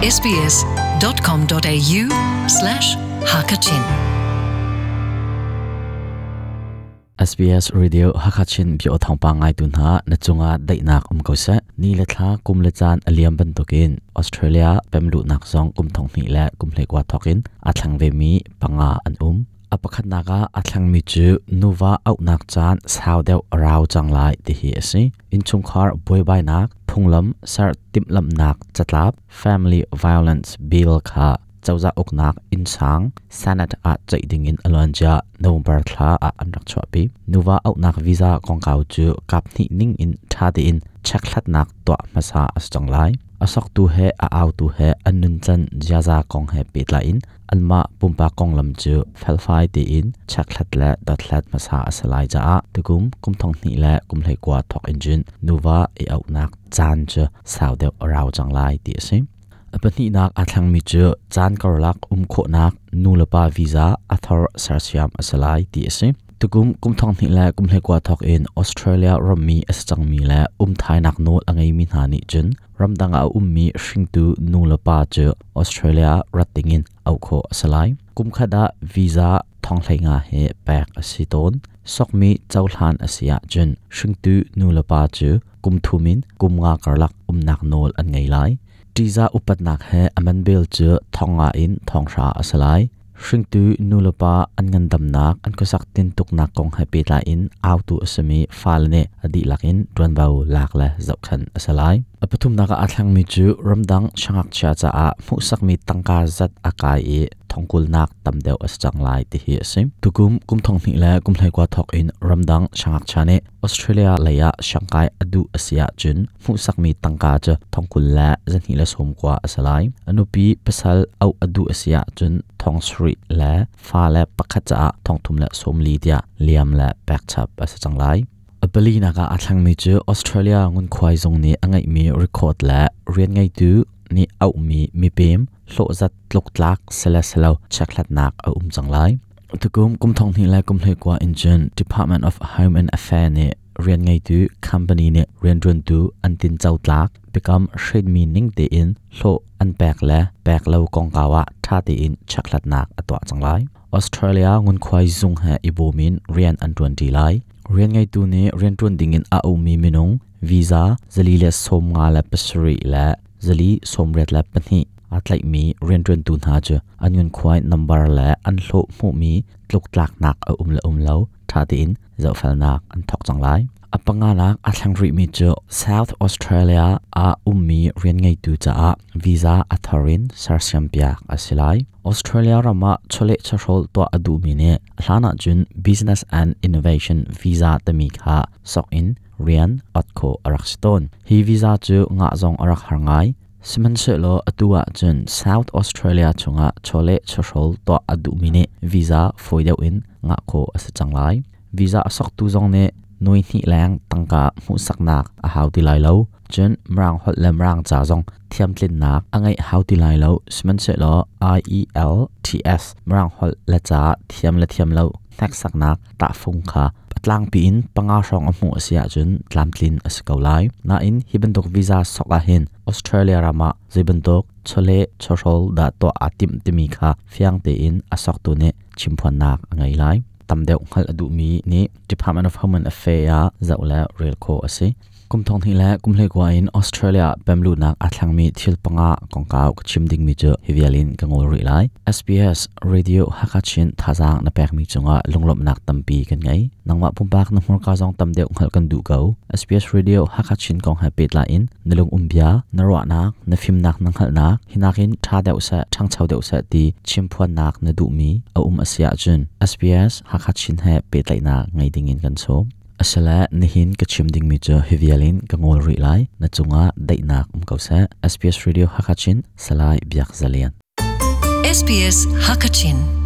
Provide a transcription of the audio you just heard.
sbs.com.au slash hakachin. SBS Radio Hakachin bio thongpa ngai tu na na chunga dai nak um ko se, ni le thla kum le chan aliam ban tokin, Australia pemlu nak zong kum thong ni le, kum le kwa thokin, athlang ve mi, panga an um apakhat naga, athlang mi chu nuwa au nak chan, sao deu rau chang lai ti hi ase in chung khar boy bai nak phunglam sar timlam nak chatlap family violence bill kha chawza oknak dạ in sang sanat a chai ding in alanja november thla a anrak chwa pi nuwa oknak visa kong kau chu kap ni ning in, tha in chaklat nak to masa as chang lai. Asok tu he, a au tu he anun chan jaza kong he pitla in. Alma pumpa kong lam chu felfai ti in. Chaklat la datlat masa asalai ja a. Tukum kum thong ni la kum hlei kwa thok engine nuwa e au nak chan chu sau de rau chang lai ti sim apani nak athlang mi chu chan karlak um kho nak nulapa visa athor sarsiam asalai ti sim tukum kum thong thi la kum hlei kwa thok in australia romi as chang mi la um thai nak no angai mi na ni chun ramdang a nu la pa che australia ratingin au kho asalai kum khada visa thong thlainga he pek asiton chau chawhlan asia chen shing tu nu la pa che kum thumin kum nga karlak umnak nol an ngei lai. Tiza upatnak he aman bel che thonga in, thong sha asalai hringtu nulapa an ngan damnak an ko sak tin tuknak kong happy la in autu asami falne adi lakin ron bau lak la zau khan asalai apathum naka athlang mi chu ramdang changak cha cha a mu sak mi tangka zat akai e ทองกุลนักตำเดียวอสจังไลติฮิสิมทุกุมกุมทองนี่แหละกุมไหกว่าทอกอินรัมดังช่างอักชาเนออสเตรเลียเลยะช่างกายอดูอาเซียจุนฟุสักมีตังกาจะทองกุลและจะนี่ละสมกว่าอาศัยอนุปีภาษาเอาอดูอาเซียจุนทองสรีและฟ้าและปักขจะทองทุมและสมลีเดียเลียมและแบกชับอสจังไลอเปลีนักอาทังมีเจอออสเตรเลียงุนควายทรงนี้อังไงมีรีคอร์ดและเรียนไงดูนี่เอามีมีเปม mi mi pem hlo zat tlok tlak sela selo chaklat nak a um changlai tukum kum thong ni la kum hlei kwa engine department of home and affair ne rian ngai tu company ne rian run tu an tin chau tlak become shade meaning te in hlo an pek la pek lo kong kawa tha te in chaklat nak atwa changlai australia ngun khwai zung ha ibomin rian an 20 lai rian ngai tu ne rian tun ding in a u mi minung visa zali le som nga la pasri la zali som ret la pani atlai mi rian tun tu na chu anyun khwai, number la an hlo mu mi tluk tlak nak, a um la um lo, tha tin zo fel nak, an thok chang lai. Apanga nak athlang ri mi chu, south australia, a ummi rian ngai tu cha a, visa atharin sarsiam pia asilai australia rama chole chhol to adu mi ne hlana jun, business and innovation visa tami kha, sok in rian atko arakston hi visa chu, nga zong arak harngai siman se lo atua chun south australia chunga chole chhol to adu mi ne visa foideu in nga ko asa changlai. Visa asok tu zong ne noi ni lang tangka mu saknak a hau ti lai lo. Chen mrang hot lam rang cha zong thiam tlin nak angai hau ti lai lo. Siman se lo i e l t s mrang hot la cha thiam la thiam lo. Tak saknak ta phung kha tlang pi in panga rong amu asia chun tlam tlin asikau lai na in hibentok visa soka hin australia rama zibentok chole chorol da to atim timi kha fiang te in asok tu ne chimphuan nak angai lai tamdeu ngal adu mi ni department of home and affairs zaula rail co ase kum thong hi la kum le kwa in australia bamlu nak athlang mi thil panga kongkau chim ding mi chu hivialin kangol ri lai. Sbs radio hakachin thazang na pek mi chunga lunglop nak tampi kan ngai. Nangma pumpak na mor ka jong tamdeu ngal kan du go sbs radio hakachin kong ha pet la in. Nalung umbia, narwa nak na phim nak nang hal nak. Hinakin tha deu sa, thang chau deu sa ti chimphuan nak na du mi. A um asia chun sbs hakachin ha pet lai na ngai ding in kan so asala nihin ka chimding mi cho hivialin ka ngol ri lai na chunga daina um kausa SPS radio hakachin salai biak zalian. SPS Hakachin.